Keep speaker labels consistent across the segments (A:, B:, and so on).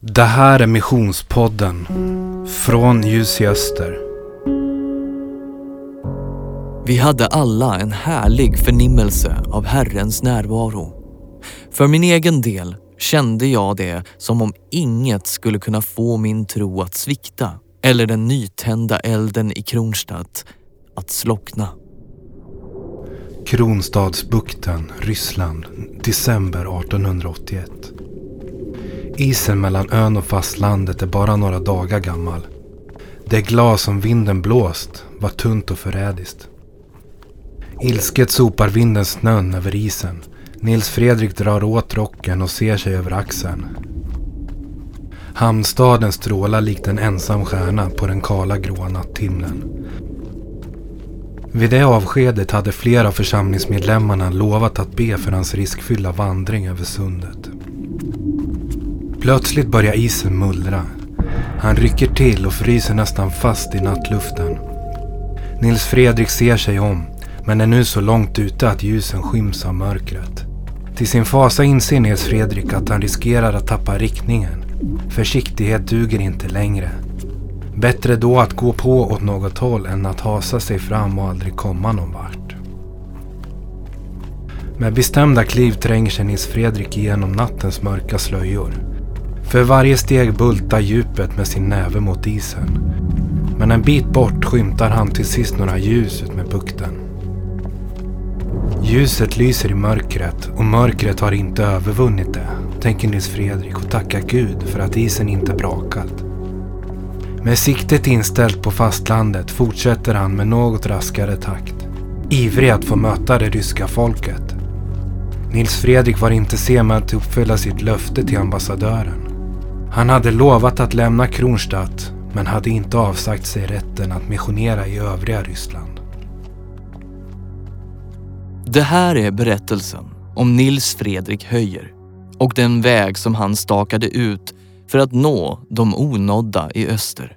A: Det här är Missionspodden från Ljus i Öster.
B: Vi hade alla en härlig förnimmelse av Herrens närvaro. För min egen del kände jag det som om inget skulle kunna få min tro att svikta eller den nytända elden i Kronstadt att slockna.
A: Kronstadsbukten, Ryssland, december 1881. Isen mellan ön och fastlandet är bara några dagar gammal. Det glas som vinden blåst var tunt och förrädiskt. Ilsket sopar vinden snön över isen. Nils Fredrik drar åt rocken och ser sig över axeln. Hamnstaden strålar likt en ensam stjärna på den kala gråa natthimlen. Vid det avskedet hade flera av församlingsmedlemmarna lovat att be för hans riskfyllda vandring över sundet. Plötsligt börjar isen mullra. Han rycker till och fryser nästan fast i nattluften. Nils Fredrik ser sig om, men är nu så långt ute att ljusen skyms av mörkret. Till sin fasa inser Nils Fredrik att han riskerar att tappa riktningen. Försiktighet duger inte längre. Bättre då att gå på åt något håll än att hasa sig fram och aldrig komma någon vart. Med bestämda kliv tränger sig Nils Fredrik igenom nattens mörka slöjor. För varje steg bultar djupet med sin näve mot isen. Men en bit bort skymtar han till sist några ljus ut med bukten. Ljuset lyser i mörkret och mörkret har inte övervunnit det, tänker Nils Fredrik och tackar Gud för att isen inte brakat. Med siktet inställt på fastlandet fortsätter han med något raskare takt. Ivrig att få möta det ryska folket. Nils Fredrik var inte sen med att uppfylla sitt löfte till ambassadören. Han hade lovat att lämna Kronstadt men hade inte avsagt sig rätten att missionera i övriga Ryssland.
B: Det här är berättelsen om Nils Fredrik Höjer och den väg som han stakade ut för att nå de onådda i öster.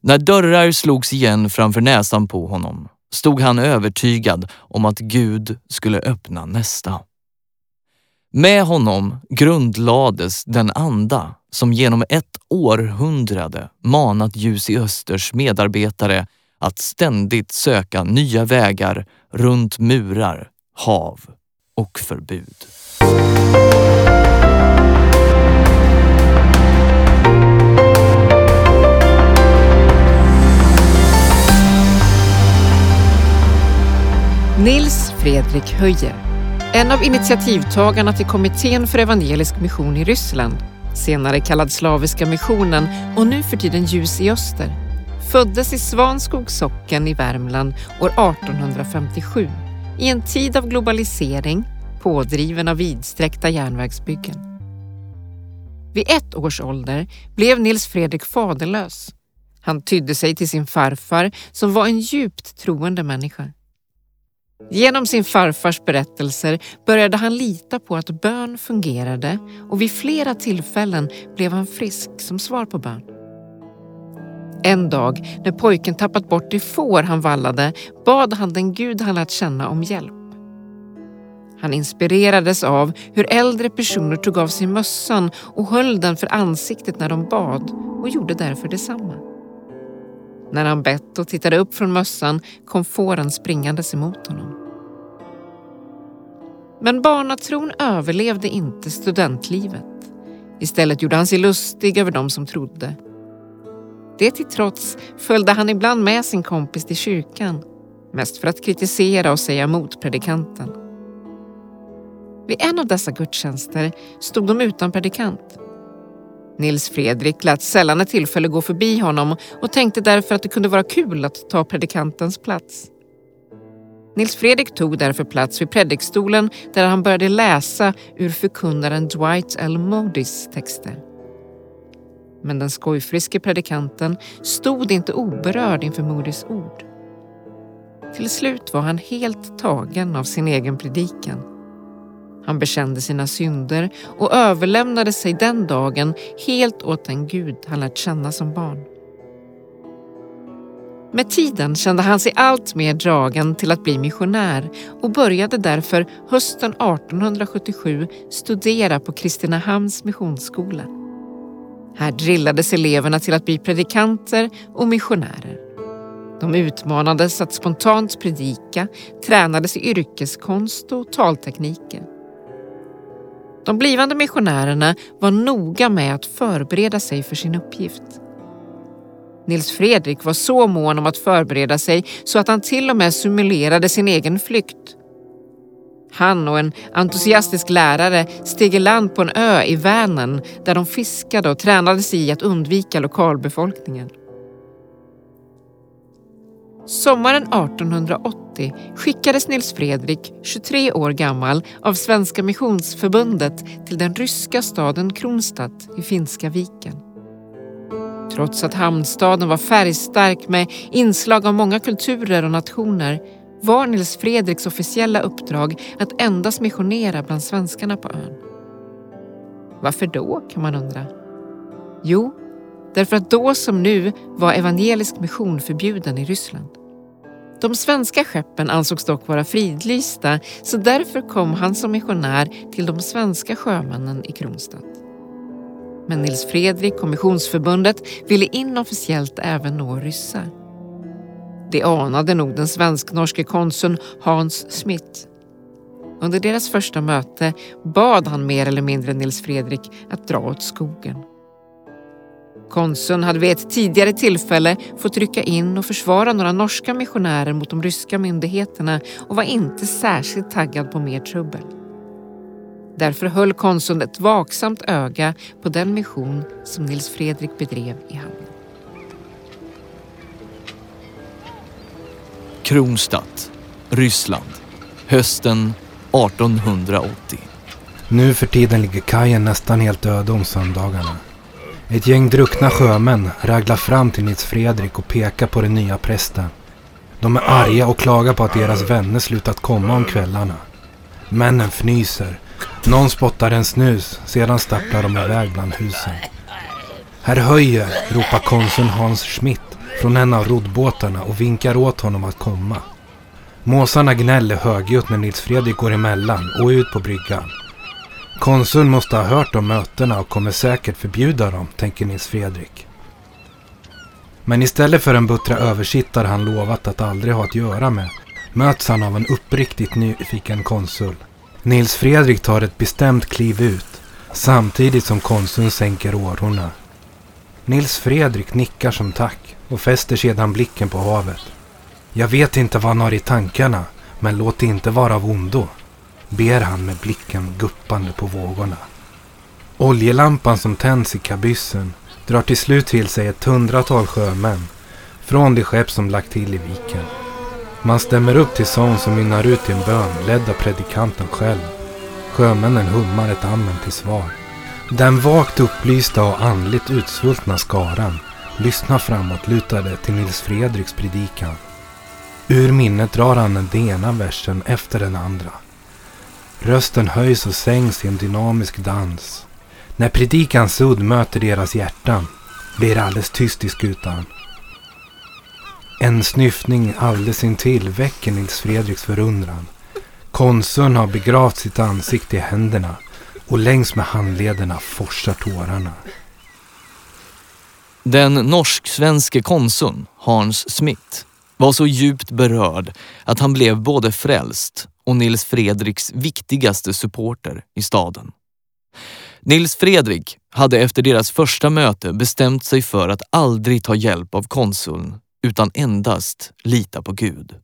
B: När dörrar slogs igen framför näsan på honom stod han övertygad om att Gud skulle öppna nästa. Med honom grundlades den anda som genom ett århundrade manat Ljus i Östers medarbetare att ständigt söka nya vägar runt murar, hav och förbud.
C: Nils Fredrik Höjer, en av initiativtagarna till Kommittén för evangelisk mission i Ryssland, senare kallad Slaviska missionen och nu för tiden Ljus i Öster, föddes i Svanskogs socken i Värmland år 1857 i en tid av globalisering pådriven av vidsträckta järnvägsbyggen. Vid ett års ålder blev Nils Fredrik faderlös. Han tydde sig till sin farfar som var en djupt troende människa. Genom sin farfars berättelser började han lita på att bön fungerade och vid flera tillfällen blev han frisk som svar på bön. En dag när pojken tappat bort det får han vallade bad han den Gud han lärt känna om hjälp. Han inspirerades av hur äldre personer tog av sig mössan och höll den för ansiktet när de bad och gjorde därför detsamma. När han bett och tittade upp från mössan kom fåren springandes emot honom. Men barnatron överlevde inte studentlivet. Istället gjorde han sig lustig över dem som trodde. Det till trots följde han ibland med sin kompis till kyrkan. Mest för att kritisera och säga emot predikanten. Vid en av dessa gudstjänster stod de utan predikant. Nils Fredrik lät sällan ett tillfälle gå förbi honom och tänkte därför att det kunde vara kul att ta predikantens plats. Nils Fredrik tog därför plats vid predikstolen där han började läsa ur förkunnaren Dwight L. Modys texter. Men den skojfriske predikanten stod inte oberörd inför Modys ord. Till slut var han helt tagen av sin egen predikan. Han bekände sina synder och överlämnade sig den dagen helt åt den Gud han lärt känna som barn. Med tiden kände han sig allt mer dragen till att bli missionär och började därför hösten 1877 studera på Kristinehamns missionsskola. Här drillades eleverna till att bli predikanter och missionärer. De utmanades att spontant predika, tränades i yrkeskonst och taltekniker. De blivande missionärerna var noga med att förbereda sig för sin uppgift. Nils Fredrik var så mån om att förbereda sig så att han till och med simulerade sin egen flykt. Han och en entusiastisk lärare steg i land på en ö i Vänern där de fiskade och tränades i att undvika lokalbefolkningen. Sommaren 1880 skickades Nils Fredrik, 23 år gammal, av Svenska Missionsförbundet till den ryska staden Kronstadt i Finska viken. Trots att hamnstaden var färgstark med inslag av många kulturer och nationer var Nils Fredriks officiella uppdrag att endast missionera bland svenskarna på ön. Varför då, kan man undra? Jo, därför att då som nu var evangelisk mission förbjuden i Ryssland. De svenska skeppen ansågs dock vara fridlysta så därför kom han som missionär till de svenska sjömännen i Kronstadt. Men Nils Fredrik Kommissionsförbundet, ville inofficiellt även nå ryssar. Det anade nog den svensk-norske konsuln Hans Smith. Under deras första möte bad han mer eller mindre Nils Fredrik att dra åt skogen. Konsuln hade vid ett tidigare tillfälle fått rycka in och försvara några norska missionärer mot de ryska myndigheterna och var inte särskilt taggad på mer trubbel. Därför höll konsuln ett vaksamt öga på den mission som Nils Fredrik bedrev i hamnen.
B: Kronstadt, Ryssland, hösten 1880.
A: Nu för tiden ligger kajen nästan helt öde om söndagarna. Ett gäng druckna sjömän raglar fram till Nils Fredrik och pekar på den nya prästen. De är arga och klagar på att deras vänner slutat komma om kvällarna. Männen fnyser. Någon spottar en snus, sedan stapplar de iväg bland husen. Herr Höjer, ropar konsuln Hans Schmidt från en av roddbåtarna och vinkar åt honom att komma. Måsarna gnäller högljutt när Nils Fredrik går emellan och ut på bryggan. Konsuln måste ha hört om mötena och kommer säkert förbjuda dem, tänker Nils Fredrik. Men istället för en buttra översittare han lovat att aldrig ha att göra med möts han av en uppriktigt nyfiken konsul. Nils Fredrik tar ett bestämt kliv ut samtidigt som konsuln sänker årorna. Nils Fredrik nickar som tack och fäster sedan blicken på havet. Jag vet inte vad han har i tankarna, men låt det inte vara av ondo ber han med blicken guppande på vågorna. Oljelampan som tänds i kabyssen drar till slut till sig ett hundratal sjömän från det skepp som lagt till i viken. Man stämmer upp till sång som mynnar ut i en bön ledd av predikanten själv. Sjömännen hummar ett amen till svar. Den vagt upplysta och andligt utsvultna skaran lyssnar framåt lutade till Nils Fredriks predikan. Ur minnet drar han den ena versen efter den andra. Rösten höjs och sänks i en dynamisk dans. När predikans udd möter deras hjärtan blir det alldeles tyst i skutan. En snyftning alldeles intill väcker Nils Fredriks förundran. Konsuln har begravt sitt ansikte i händerna och längs med handlederna forsar tårarna.
B: Den norsk-svenske konsuln Hans Smith var så djupt berörd att han blev både frälst och Nils Fredriks viktigaste supporter i staden. Nils Fredrik hade efter deras första möte bestämt sig för att aldrig ta hjälp av konsuln utan endast lita på Gud.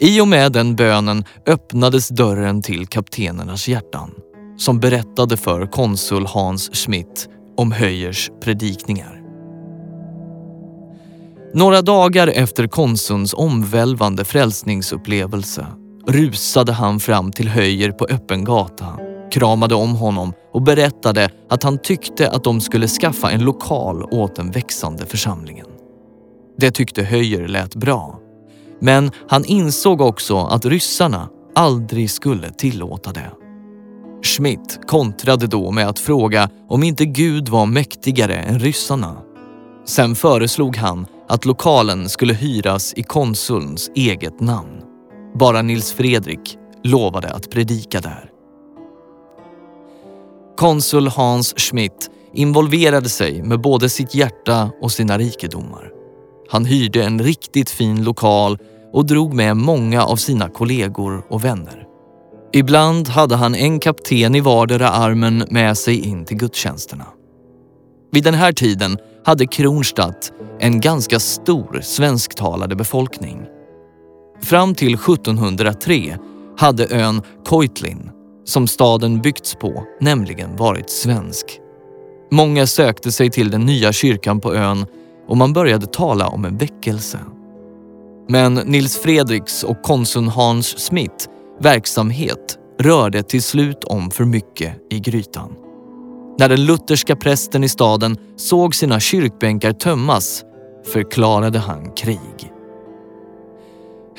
B: I och med den bönen öppnades dörren till kaptenernas hjärtan som berättade för konsul Hans Schmidt om Höjers predikningar. Några dagar efter konsulns omvälvande frälsningsupplevelse rusade han fram till Höjer på öppen gata, kramade om honom och berättade att han tyckte att de skulle skaffa en lokal åt den växande församlingen. Det tyckte Höjer lät bra. Men han insåg också att ryssarna aldrig skulle tillåta det. Schmidt kontrade då med att fråga om inte Gud var mäktigare än ryssarna. Sen föreslog han att lokalen skulle hyras i konsulns eget namn. Bara Nils Fredrik lovade att predika där. Konsul Hans Schmidt involverade sig med både sitt hjärta och sina rikedomar. Han hyrde en riktigt fin lokal och drog med många av sina kollegor och vänner. Ibland hade han en kapten i vardera armen med sig in till gudstjänsterna. Vid den här tiden hade Kronstadt en ganska stor svensktalande befolkning. Fram till 1703 hade ön Koitlin, som staden byggts på, nämligen varit svensk. Många sökte sig till den nya kyrkan på ön och man började tala om en väckelse. Men Nils Fredriks och konsuln Hans Smith verksamhet rörde till slut om för mycket i grytan. När den lutherska prästen i staden såg sina kyrkbänkar tömmas förklarade han krig.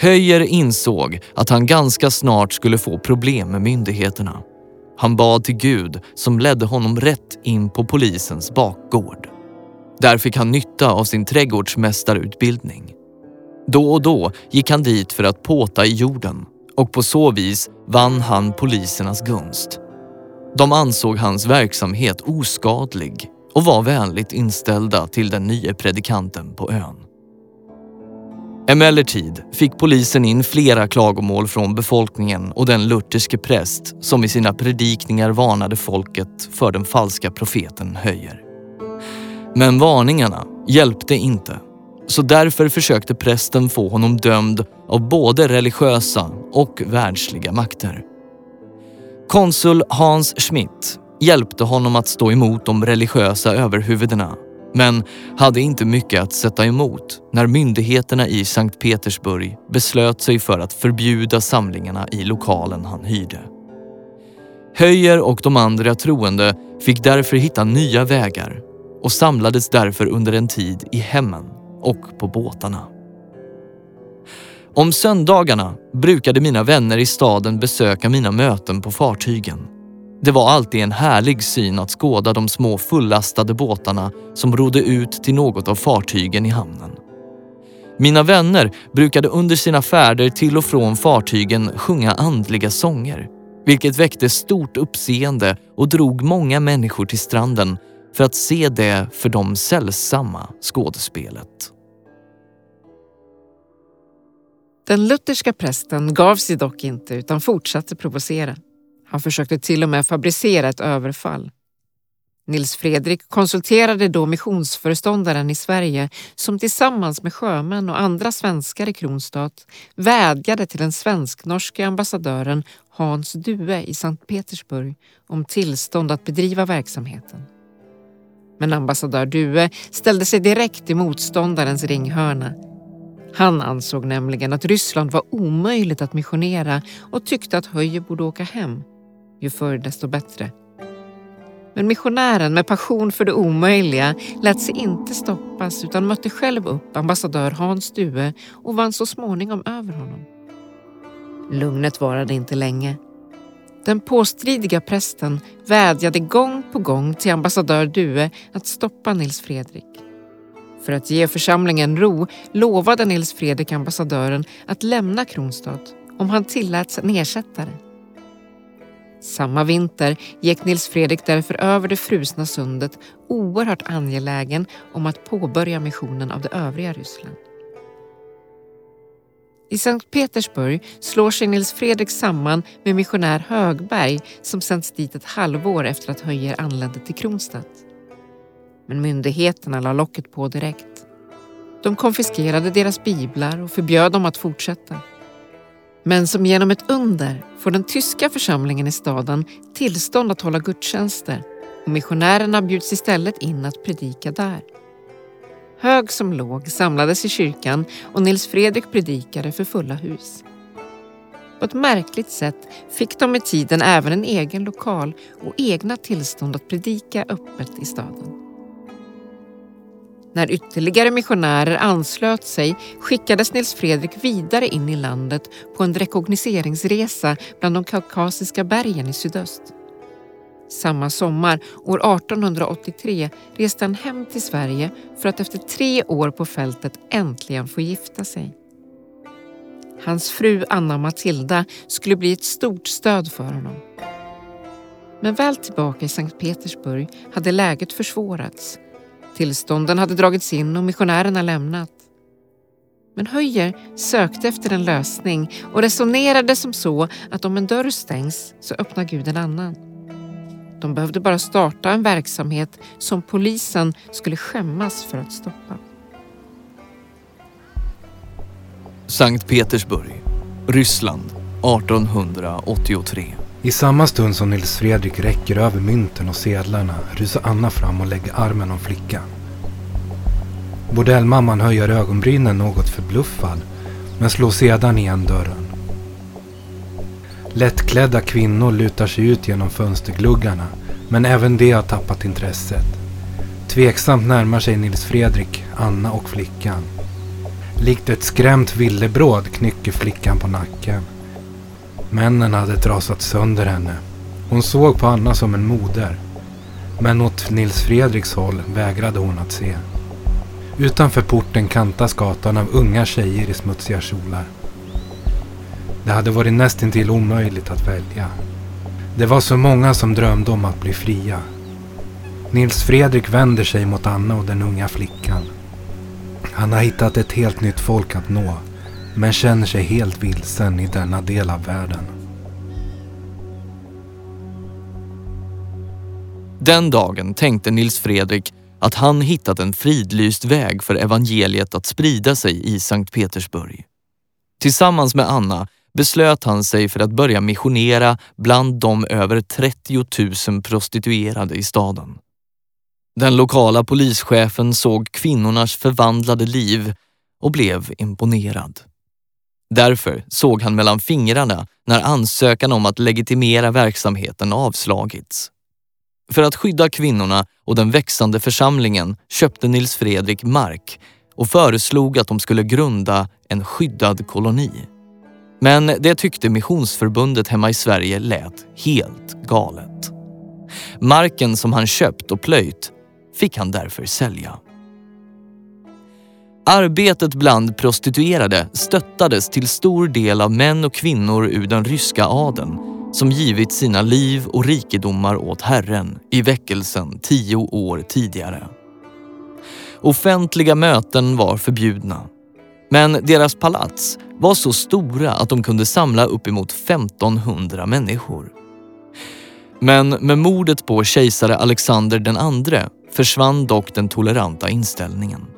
B: Höjer insåg att han ganska snart skulle få problem med myndigheterna. Han bad till Gud som ledde honom rätt in på polisens bakgård. Där fick han nytta av sin trädgårdsmästarutbildning. Då och då gick han dit för att påta i jorden och på så vis vann han polisernas gunst. De ansåg hans verksamhet oskadlig och var vänligt inställda till den nya predikanten på ön. Emellertid fick polisen in flera klagomål från befolkningen och den lutherske präst som i sina predikningar varnade folket för den falska profeten Höjer. Men varningarna hjälpte inte så därför försökte prästen få honom dömd av både religiösa och världsliga makter. Konsul Hans Schmidt hjälpte honom att stå emot de religiösa överhuvudena men hade inte mycket att sätta emot när myndigheterna i Sankt Petersburg beslöt sig för att förbjuda samlingarna i lokalen han hyrde. Höjer och de andra troende fick därför hitta nya vägar och samlades därför under en tid i hemmen och på båtarna. Om söndagarna brukade mina vänner i staden besöka mina möten på fartygen. Det var alltid en härlig syn att skåda de små fullastade båtarna som rodde ut till något av fartygen i hamnen. Mina vänner brukade under sina färder till och från fartygen sjunga andliga sånger, vilket väckte stort uppseende och drog många människor till stranden för att se det för dem sällsamma skådespelet.
C: Den lutherska prästen gav sig dock inte utan fortsatte provocera. Han försökte till och med fabricera ett överfall. Nils Fredrik konsulterade då missionsföreståndaren i Sverige som tillsammans med sjömän och andra svenskar i Kronstadt vädjade till den svensk-norske ambassadören Hans Due i Sankt Petersburg om tillstånd att bedriva verksamheten. Men ambassadör Due ställde sig direkt i motståndarens ringhörna han ansåg nämligen att Ryssland var omöjligt att missionera och tyckte att Höjer borde åka hem. Ju förr desto bättre. Men missionären med passion för det omöjliga lät sig inte stoppas utan mötte själv upp ambassadör Hans Due och vann så småningom över honom. Lugnet varade inte länge. Den påstridiga prästen vädjade gång på gång till ambassadör Due att stoppa Nils Fredrik. För att ge församlingen ro lovade Nils Fredrik ambassadören att lämna Kronstad om han tilläts en ersättare. Samma vinter gick Nils Fredrik därför över det frusna sundet oerhört angelägen om att påbörja missionen av det övriga Ryssland. I Sankt Petersburg slår sig Nils Fredrik samman med missionär Högberg som sänds dit ett halvår efter att Höjer anlände till Kronstad. Men myndigheterna la locket på direkt. De konfiskerade deras biblar och förbjöd dem att fortsätta. Men som genom ett under får den tyska församlingen i staden tillstånd att hålla gudstjänster och missionärerna bjuds istället in att predika där. Hög som låg samlades i kyrkan och Nils Fredrik predikade för fulla hus. På ett märkligt sätt fick de med tiden även en egen lokal och egna tillstånd att predika öppet i staden. När ytterligare missionärer anslöt sig skickades Nils Fredrik vidare in i landet på en rekognoseringsresa bland de kaukasiska bergen i sydöst. Samma sommar, år 1883, reste han hem till Sverige för att efter tre år på fältet äntligen få gifta sig. Hans fru Anna Matilda skulle bli ett stort stöd för honom. Men väl tillbaka i Sankt Petersburg hade läget försvårats. Tillstånden hade dragits in och missionärerna lämnat. Men Höjer sökte efter en lösning och resonerade som så att om en dörr stängs så öppnar Gud en annan. De behövde bara starta en verksamhet som polisen skulle skämmas för att stoppa.
B: Sankt Petersburg, Ryssland 1883.
A: I samma stund som Nils Fredrik räcker över mynten och sedlarna rusar Anna fram och lägger armen om flickan. Bordellmamman höjer ögonbrynen något förbluffad men slår sedan igen dörren. Lättklädda kvinnor lutar sig ut genom fönstergluggarna men även de har tappat intresset. Tveksamt närmar sig Nils Fredrik, Anna och flickan. Likt ett skrämt villebråd knycker flickan på nacken. Männen hade trasat sönder henne. Hon såg på Anna som en moder. Men åt Nils Fredriks håll vägrade hon att se. Utanför porten kantas gatan av unga tjejer i smutsiga kjolar. Det hade varit nästintill omöjligt att välja. Det var så många som drömde om att bli fria. Nils Fredrik vänder sig mot Anna och den unga flickan. Han har hittat ett helt nytt folk att nå, men känner sig helt vilsen i denna del av världen.
B: Den dagen tänkte Nils Fredrik att han hittat en fridlyst väg för evangeliet att sprida sig i Sankt Petersburg. Tillsammans med Anna beslöt han sig för att börja missionera bland de över 30 000 prostituerade i staden. Den lokala polischefen såg kvinnornas förvandlade liv och blev imponerad. Därför såg han mellan fingrarna när ansökan om att legitimera verksamheten avslagits. För att skydda kvinnorna och den växande församlingen köpte Nils Fredrik mark och föreslog att de skulle grunda en skyddad koloni. Men det tyckte Missionsförbundet hemma i Sverige lät helt galet. Marken som han köpt och plöjt fick han därför sälja. Arbetet bland prostituerade stöttades till stor del av män och kvinnor ur den ryska adeln som givit sina liv och rikedomar åt Herren i väckelsen tio år tidigare. Offentliga möten var förbjudna. Men deras palats var så stora att de kunde samla uppemot 1500 människor. Men med mordet på kejsare Alexander den andre försvann dock den toleranta inställningen.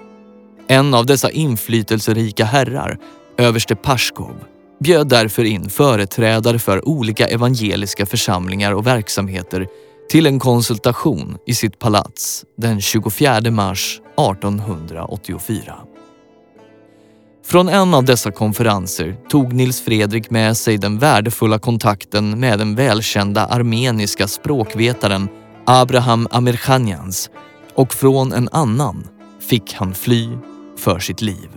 B: En av dessa inflytelserika herrar, överste Pashkov, bjöd därför in företrädare för olika evangeliska församlingar och verksamheter till en konsultation i sitt palats den 24 mars 1884. Från en av dessa konferenser tog Nils Fredrik med sig den värdefulla kontakten med den välkända armeniska språkvetaren Abraham Amirkhanjans och från en annan fick han fly för sitt liv.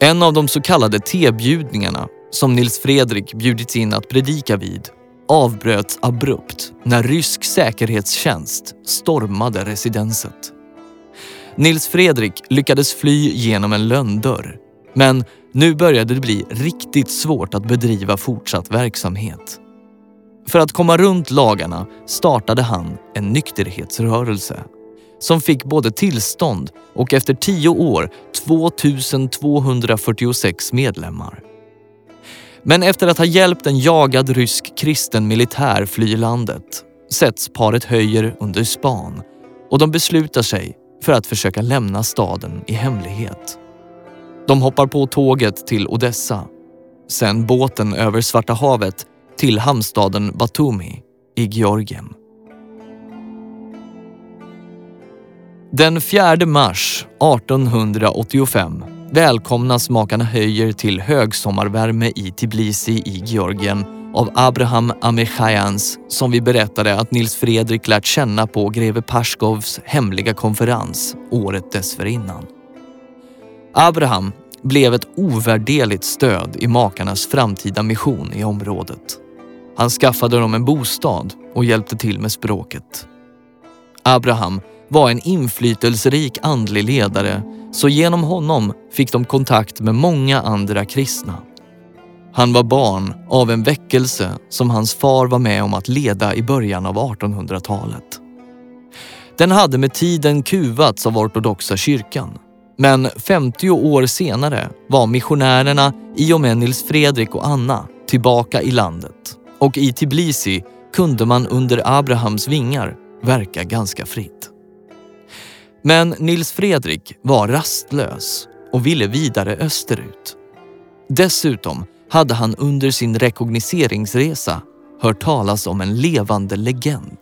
B: En av de så kallade tebjudningarna som Nils Fredrik bjudits in att predika vid avbröts abrupt när rysk säkerhetstjänst stormade residenset. Nils Fredrik lyckades fly genom en lönndörr men nu började det bli riktigt svårt att bedriva fortsatt verksamhet. För att komma runt lagarna startade han en nykterhetsrörelse som fick både tillstånd och efter tio år 2246 medlemmar. Men efter att ha hjälpt en jagad rysk kristen militär fly landet sätts paret Höjer under span och de beslutar sig för att försöka lämna staden i hemlighet. De hoppar på tåget till Odessa, sen båten över Svarta havet till hamnstaden Batumi i Georgien. Den 4 mars 1885 välkomnas makarna Höjer till högsommarvärme i Tbilisi i Georgien av Abraham Amichajans som vi berättade att Nils Fredrik lärt känna på greve Paskovs hemliga konferens året dessförinnan. Abraham blev ett ovärderligt stöd i makarnas framtida mission i området. Han skaffade dem en bostad och hjälpte till med språket. Abraham var en inflytelserik andlig ledare så genom honom fick de kontakt med många andra kristna. Han var barn av en väckelse som hans far var med om att leda i början av 1800-talet. Den hade med tiden kuvats av ortodoxa kyrkan. Men 50 år senare var missionärerna i och med Nils Fredrik och Anna tillbaka i landet och i Tbilisi kunde man under Abrahams vingar verka ganska fritt. Men Nils Fredrik var rastlös och ville vidare österut. Dessutom hade han under sin rekognoseringsresa hört talas om en levande legend.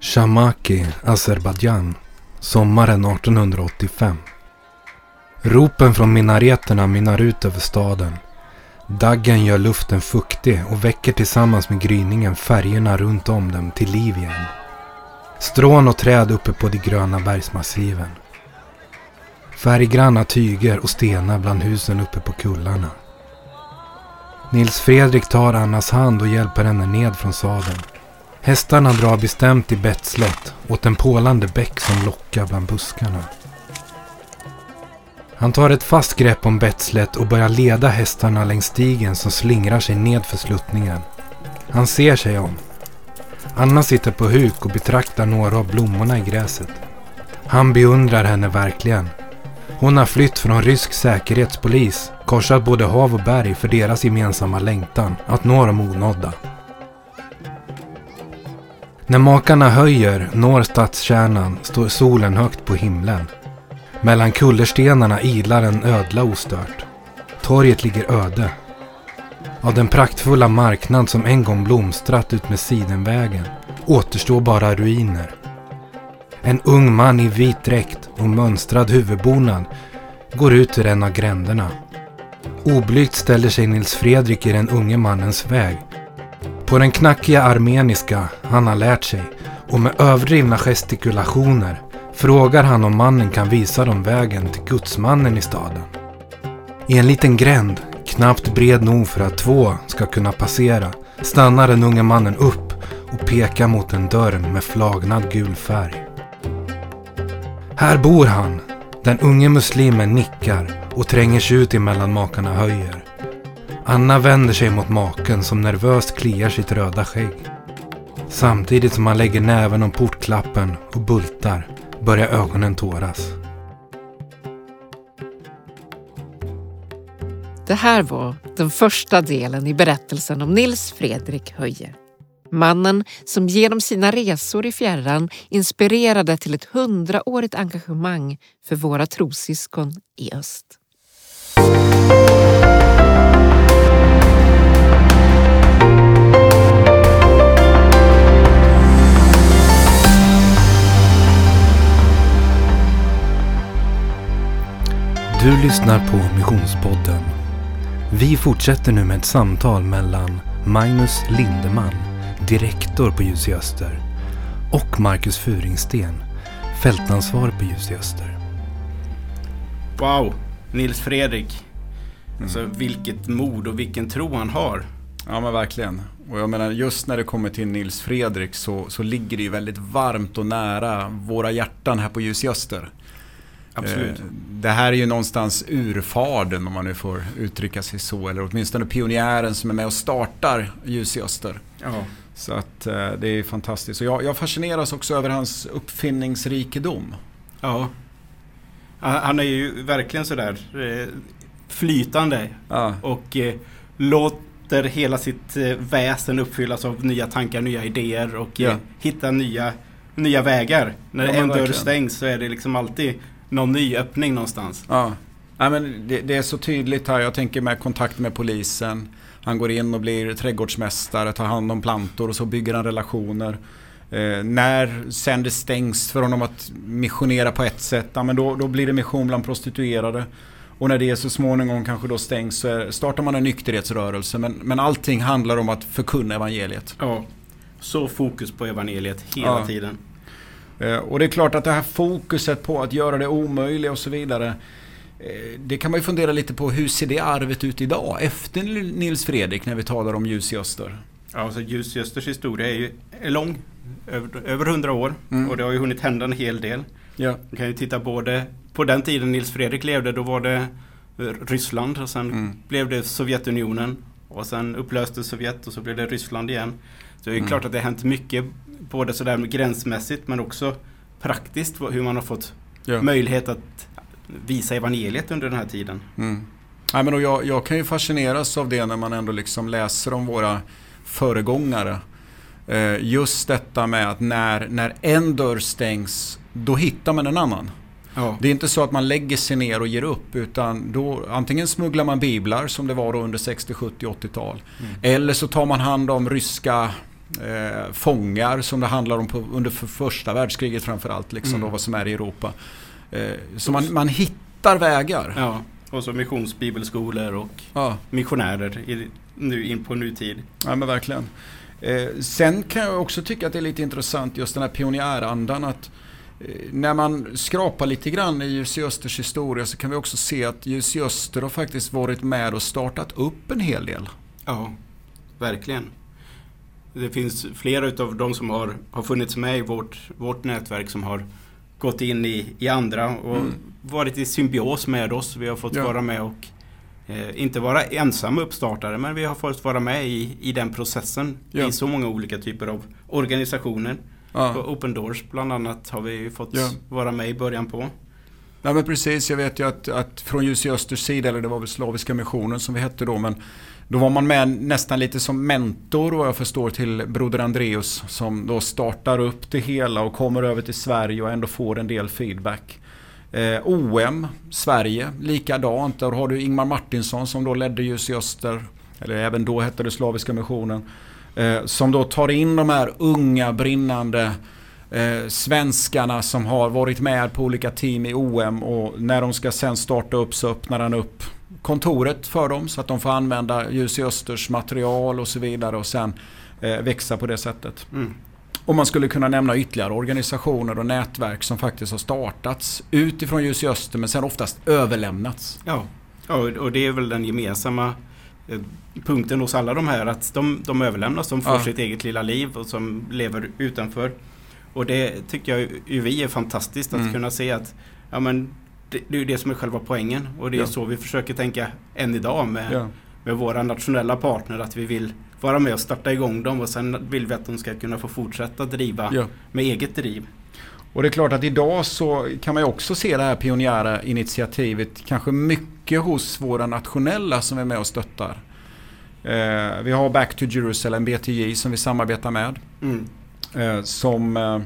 A: Shamaki, Azerbajdzjan, sommaren 1885. Ropen från minareterna minnar ut över staden. Daggen gör luften fuktig och väcker tillsammans med gryningen färgerna runt om dem till liv igen. Strån och träd uppe på de gröna bergsmassiven. Färggranna tyger och stenar bland husen uppe på kullarna. Nils Fredrik tar Annas hand och hjälper henne ned från sadeln. Hästarna drar bestämt i betslet åt en pålande bäck som lockar bland buskarna. Han tar ett fast grepp om betslet och börjar leda hästarna längs stigen som slingrar sig ned för sluttningen. Han ser sig om. Anna sitter på huk och betraktar några av blommorna i gräset. Han beundrar henne verkligen. Hon har flytt från rysk säkerhetspolis, korsat både hav och berg för deras gemensamma längtan att nå de onådda. När makarna höjer når stadskärnan står solen högt på himlen. Mellan kullerstenarna ilar en ödla ostört. Torget ligger öde. Av den praktfulla marknad som en gång blomstrat ut med sidenvägen återstår bara ruiner. En ung man i vit dräkt och mönstrad huvudbonad går ut ur en av gränderna. Oblygt ställer sig Nils Fredrik i den unge mannens väg. På den knackiga armeniska han har lärt sig och med överdrivna gestikulationer frågar han om mannen kan visa dem vägen till gudsmannen i staden. I en liten gränd, knappt bred nog för att två ska kunna passera, stannar den unge mannen upp och pekar mot en dörr med flagnad gul färg. Här bor han. Den unge muslimen nickar och tränger sig ut emellan makarna höjer. Anna vänder sig mot maken som nervöst kliar sitt röda skägg. Samtidigt som han lägger näven om portklappen och bultar börjar ögonen tåras.
C: Det här var den första delen i berättelsen om Nils Fredrik Höje. Mannen som genom sina resor i fjärran inspirerade till ett hundraårigt engagemang för våra trossyskon i öst.
A: Du lyssnar på Missionspodden. Vi fortsätter nu med ett samtal mellan Magnus Lindeman, direktor på Ljus i Öster, och Marcus Furingsten, fältansvarig på Ljus i Öster.
D: Wow, Nils Fredrik. Alltså vilket mod och vilken tro han har.
E: Ja men verkligen. Och jag menar just när det kommer till Nils Fredrik så, så ligger det ju väldigt varmt och nära våra hjärtan här på Ljus i Öster.
D: Absolut.
E: Eh, Det här är ju någonstans urfaden om man nu får uttrycka sig så. Eller åtminstone pionjären som är med och startar Ljus i Öster.
D: Ja.
E: Så att eh, det är fantastiskt. Och jag, jag fascineras också över hans uppfinningsrikedom.
D: ja. Han är ju verkligen sådär eh, flytande
E: Ja,
D: och låter hela sitt väsen uppfyllas av nya tankar, nya idéer och
E: Ja.
D: hitta nya, nya vägar. När
E: Ja,
D: en dörr stängs så är det liksom alltid någon ny öppning någonstans.
E: ja. Nej, men det, det är så tydligt här. Jag tänker med kontakt med polisen. Han går in och blir trädgårdsmästare, tar hand om plantor och så bygger han relationer. Eh, när sen det stängs för honom att missionera på ett sätt, ja, men då, då blir det mission bland prostituerade. Och när det så småningom kanske då stängs så är, startar man en nykterhetsrörelse. Men, men allting handlar om att förkunna evangeliet.
D: Ja. Så fokus på evangeliet hela
E: Ja.
D: tiden.
E: Eh, Och det är klart att det här fokuset på att göra det omöjliga och så vidare. eh, Det kan man ju fundera lite på. Hur ser det arvet ut idag? Efter Nils Fredrik när vi talar om ljus i öster.
D: Ja, så Ljus i Östers historia är ju är lång. Över, över 100 år.
E: Mm.
D: Och det har ju hunnit hända en hel del.
E: Ja.
D: Man kan ju titta både på den tiden Nils Fredrik levde. Då var det eh, Ryssland och sen
E: Mm.
D: blev det Sovjetunionen. Och sen upplöstes Sovjet och så blev det Ryssland igen. Så det är
E: Mm.
D: klart att det har hänt mycket. Både sådär gränsmässigt men också praktiskt. Hur man har fått
E: Ja.
D: möjlighet att visa evangeliet under den här tiden.
E: Mm. Nej, men jag, jag kan ju fascineras av det när man ändå liksom läser om våra föregångare. Eh, just detta med att när, när en dörr stängs, då hittar man en annan.
D: Ja.
E: Det är inte så att man lägger sig ner och ger upp utan då antingen smugglar man biblar som det var då under 60, 70, 80-tal.
D: Mm.
E: Eller så tar man hand om ryska eh, fångar som det handlar om på, under för första världskriget framförallt. Liksom
D: Mm.
E: då vad som är i Europa. Eh, så man, man hittar vägar.
D: ja. Och så missionsbibelskolor och
E: Ja.
D: missionärer i, nu in på nutid.
E: Ja men verkligen. Eh, sen kan jag också tycka att det är lite intressant just den här pionjärandan att eh, när man skrapar lite grann i Jussi Östers historia så kan vi också se att Jussi Öster har faktiskt varit med och startat upp en hel del.
D: Ja, verkligen. Det finns flera utav de som har, har funnits med i vårt, vårt nätverk som har gått in i, i andra och
E: Mm.
D: varit i symbios med oss. Vi har fått
E: Ja.
D: vara med och eh, inte vara ensamma uppstartare men vi har fått vara med i, i den processen
E: Ja.
D: i så många olika typer av organisationer.
E: Ja.
D: Open Doors bland annat har vi fått vara med i början på.
E: Ja men precis, jag vet ju att, att från Jussi Östers sida, eller det var väl Slaviska missionen som vi hette då, men då var man med nästan lite som mentor vad jag förstår till Broder Andreus som då startar upp det hela och kommer över till Sverige och ändå får en del feedback. Eh, OM, Sverige, likadant. Där har du Ingmar Martinsson som då ledde Jussi Öster, eller även då hette det Slaviska missionen. Eh, som då tar in de här unga brinnande eh, svenskarna som har varit med på olika team i OM och när de ska sen starta upp så öppnar han upp kontoret för dem så att de får använda Jussi Östers material och så vidare och sen eh, växa på det sättet.
D: Mm.
E: Och man skulle kunna nämna ytterligare organisationer och nätverk som faktiskt har startats utifrån Jussi Öster men sen oftast överlämnats.
D: Ja, ja och- och det är väl den gemensamma eh, punkten hos alla de här att de, de överlämnas, de får
E: Ja.
D: sitt eget lilla liv och som lever utanför. Och det tycker jag ju vi är fantastiskt att
E: Mm.
D: kunna se att ja, men det, det är ju det som är själva poängen och det är
E: Ja.
D: så vi försöker tänka än idag med,
E: Ja.
D: med våra nationella partner att vi vill vara med och starta igång dem och sen vill vi att de ska kunna få fortsätta driva
E: Ja.
D: med eget driv.
E: Och det är klart att idag så kan man ju också se det här pionjära initiativet kanske mycket hos våra nationella som är med och stöttar. Eh, vi har Back to Jerusalem, BTJ, som vi samarbetar med.
D: Mm.
E: Eh, som eh,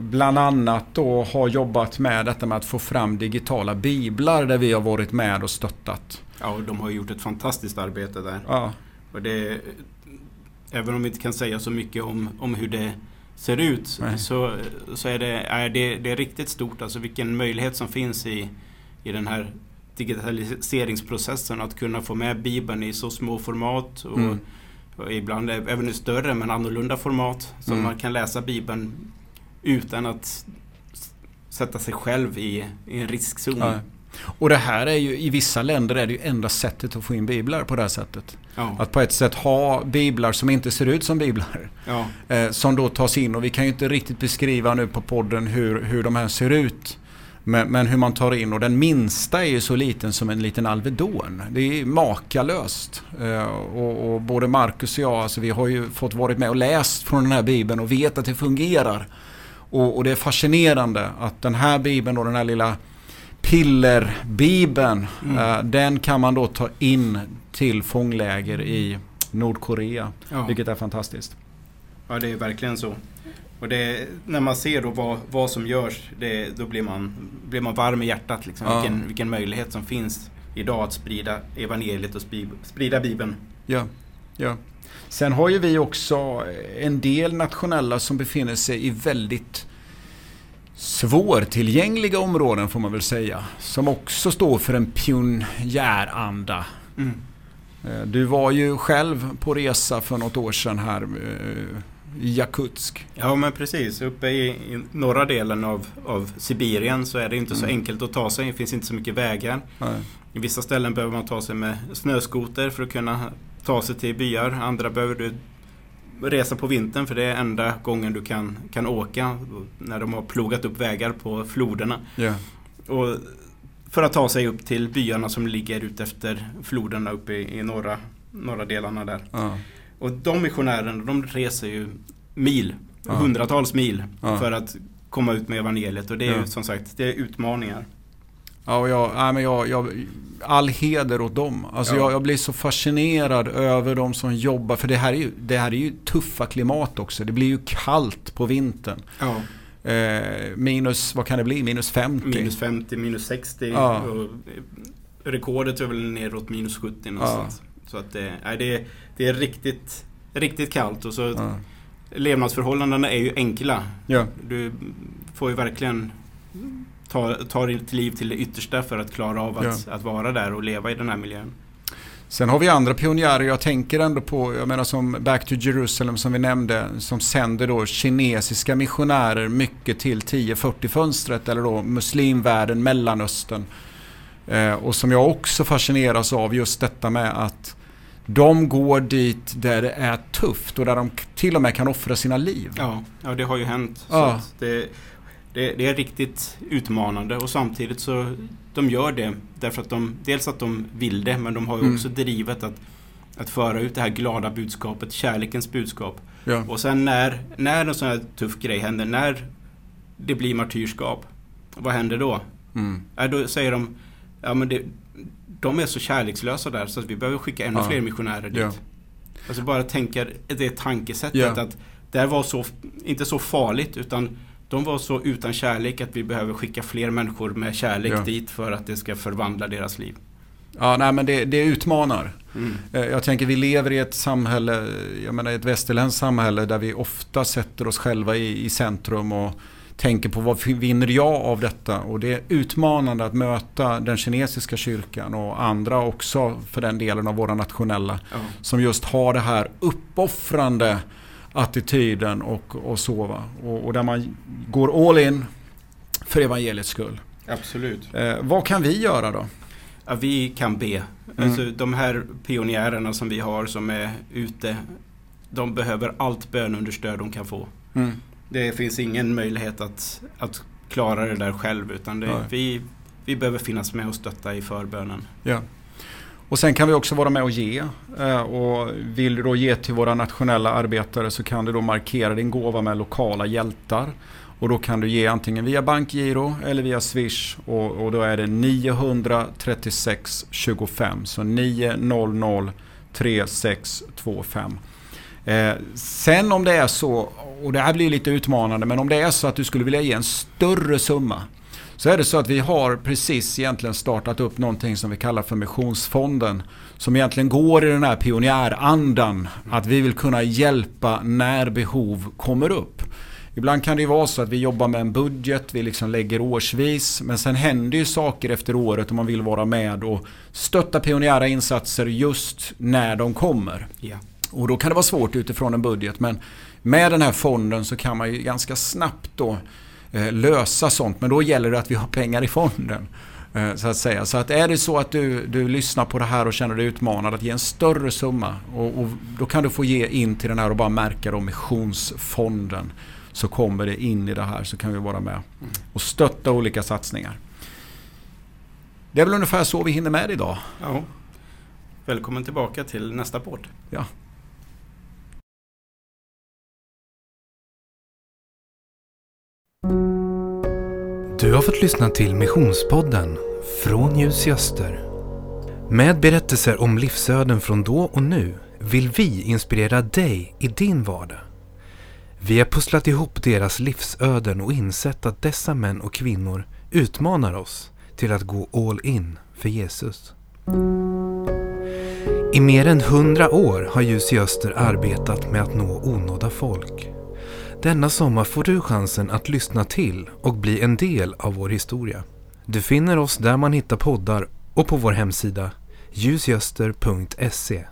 E: bland annat då har jobbat med detta med att få fram digitala biblar där vi har varit med och stöttat.
D: Ja, och de har gjort ett fantastiskt arbete där.
E: Ja,
D: Och det, även om vi inte kan säga så mycket om, om hur det ser ut
E: Nej.
D: så, så är det, är det, det är riktigt stort. Alltså vilken möjlighet som finns i, i den här digitaliseringsprocessen att kunna få med Bibeln i så små format och,
E: Mm.
D: och ibland även i större men annorlunda format. Så
E: Mm.
D: man kan läsa Bibeln utan att sätta sig själv i, i en riskzon.
E: ja. Och det här är ju, i vissa länder är det ju enda sättet att få in biblar på det här sättet.
D: Ja,
E: Att på ett sätt ha biblar som inte ser ut som biblar.
D: ja,
E: Eh, som då tas in och vi kan ju inte riktigt beskriva nu på podden hur, hur de här ser ut. Men, men hur man tar in och den minsta är ju så liten som en liten Alvedon. Det är makalöst. Eh, och, och både Marcus och jag, alltså vi har ju fått varit med och läst från den här bibeln och vet att det fungerar. Och, och det är fascinerande att den här bibeln och den här lilla pillerbibeln,
D: Mm.
E: eh, den kan man då ta in till fångläger i Nordkorea.
D: ja.
E: Vilket är fantastiskt.
D: Ja, det är verkligen så. Och det, när man ser då vad, vad som görs, det, då blir man, blir man varm i hjärtat. Liksom.
E: Ja.
D: Vilken, vilken möjlighet som finns idag att sprida evangeliet och sprida, Bibeln.
E: Ja, ja. Sen har ju vi också en del nationella som befinner sig i väldigt svårtillgängliga områden får man väl säga. Som också står för en pionjäranda. Eh, Du var ju själv på resa för något år sedan här eh, i Jakutsk.
D: Ja, men precis. Uppe i, i norra delen av, av Sibirien så är det inte så
E: Mm.
D: enkelt att ta sig. Det finns inte så mycket vägar.
E: Nej.
D: I vissa ställen behöver man ta sig med snöskoter för att kunna ta sig till byar. Andra behöver du resa på vintern för det är enda gången du kan, kan åka när de har plogat upp vägar på floderna.
E: Ja.
D: Och för att ta sig upp till byarna som ligger ut efter floderna uppe i, i norra, norra delarna där.
E: Ja.
D: Och de missionärerna de reser ju mil,
E: Ja.
D: hundratals mil
E: Ja.
D: för att komma ut med evangeliet. Och det är ju som sagt, det är utmaningar.
E: Ja, och jag, nej, men jag, jag, all heder åt dem. Alltså
D: Ja.
E: jag, jag blir så fascinerad över de som jobbar. För det här, är ju, det här är ju tuffa klimat också. Det blir ju kallt på vintern.
D: Ja.
E: Eh, minus, vad kan det bli? Minus 50?
D: Minus 50, minus 60.
E: Ja.
D: Eh, rekordet är väl neråt minus 70 någonstans. Så att det, nej, det, är, det är riktigt, riktigt kallt. Och så levnadsförhållandena är ju enkla.
E: Ja.
D: Du får ju verkligen ta, ta ditt liv till det yttersta för att klara av att, att vara där och leva i den här miljön.
E: Sen har vi andra pionjärer. Jag tänker ändå på, jag menar som Back to Jerusalem som vi nämnde, som sänder då kinesiska missionärer mycket till 1040 fönstret eller då muslimvärlden, Mellanöstern. Eh, och som jag också fascineras av just detta med att de går dit där det är tufft och där de till och med kan offra sina liv.
D: Ja, ja det har ju hänt. Så
E: Ja.
D: att det, det, det är riktigt utmanande och samtidigt så de gör det därför att de dels att de vill det men de har ju
E: Mm.
D: också drivet att, att föra ut det här glada budskapet, kärlekens budskap.
E: Ja.
D: Och sen när, när en sån här tuff grej händer, när det blir martyrskap, vad händer då?
E: Mm.
D: Ja, då säger de, ja men det, de är så kärlekslösa där så att vi behöver skicka ännu
E: Ja.
D: fler missionärer dit.
E: Ja.
D: Alltså bara tänka det tankesättet att det var så, inte så farligt utan de var så utan kärlek att vi behöver skicka fler människor med kärlek
E: Ja.
D: dit för att det ska förvandla deras liv.
E: Ja, nej men det, det utmanar.
D: Mm.
E: Eh, Jag tänker vi lever i ett samhälle, jag menar ett västerländskt samhälle där vi ofta sätter oss själva i, i centrum och tänker på vad vinner jag av detta? Och det är utmanande att möta den kinesiska kyrkan och andra också för den delen av våra nationella
D: Ja.
E: som just har det här uppoffrande attityden och, och så va? Och, och där man går all in för evangeliets skull.
D: Absolut.
E: Eh, vad kan vi göra då?
D: Ja, vi kan be.
E: Mm.
D: Alltså, de här pionjärerna som vi har som är ute, de behöver allt bönunderstöd de kan få.
E: Mm.
D: Det finns ingen möjlighet att, att klara det där själv utan det, vi, vi behöver finnas med och stötta i förbönen.
E: Ja. Och sen kan vi också vara med och ge. Eh, och vill du då ge till våra nationella arbetare så kan du då markera din gåva med lokala hjältar. Och då kan du ge antingen via bankgiro eller via Swish. Och, och då är det 936 25. Så 900 3625. Eh, sen om det är så, och det här blir lite utmanande, men om det är så att du skulle vilja ge en större summa. Så är det så att vi har precis egentligen startat upp någonting som vi kallar för Missionsfonden. Som egentligen går i den här pionjärandan. Att vi vill kunna hjälpa när behov kommer upp. Ibland kan det ju vara så att vi jobbar med en budget, vi liksom lägger årsvis. Men sen händer ju saker efter året om man vill vara med och stötta pionjära insatser just när de kommer.
D: Ja.
E: Och då kan det vara svårt utifrån en budget. Men med den här fonden så kan man ju ganska snabbt då lösa sånt. Men då gäller det att vi har pengar i fonden. Eh, så att säga. Så att är det så att du, du lyssnar på det här och känner dig utmanad att ge en större summa. Och, och då kan du få ge in till den här och bara märka då missionsfonden. Så kommer det in i det här så kan vi vara med och stötta olika satsningar. Det är väl ungefär så vi hinner med idag.
D: ja. Välkommen tillbaka till nästa podd.
E: Ja.
A: Du har fått lyssna till Missionspodden från Ljus i Öster. Med berättelser om livsöden från då och nu vill vi inspirera dig i din vardag. Vi har pusslat ihop deras livsöden och insett att dessa män och kvinnor utmanar oss till att gå all in för Jesus. I mer än hundra år har Ljus i Öster arbetat med att nå onådda folk. Denna sommar får du chansen att lyssna till och bli en del av vår historia. Du finner oss där man hittar poddar och på vår hemsida ljusgöster.se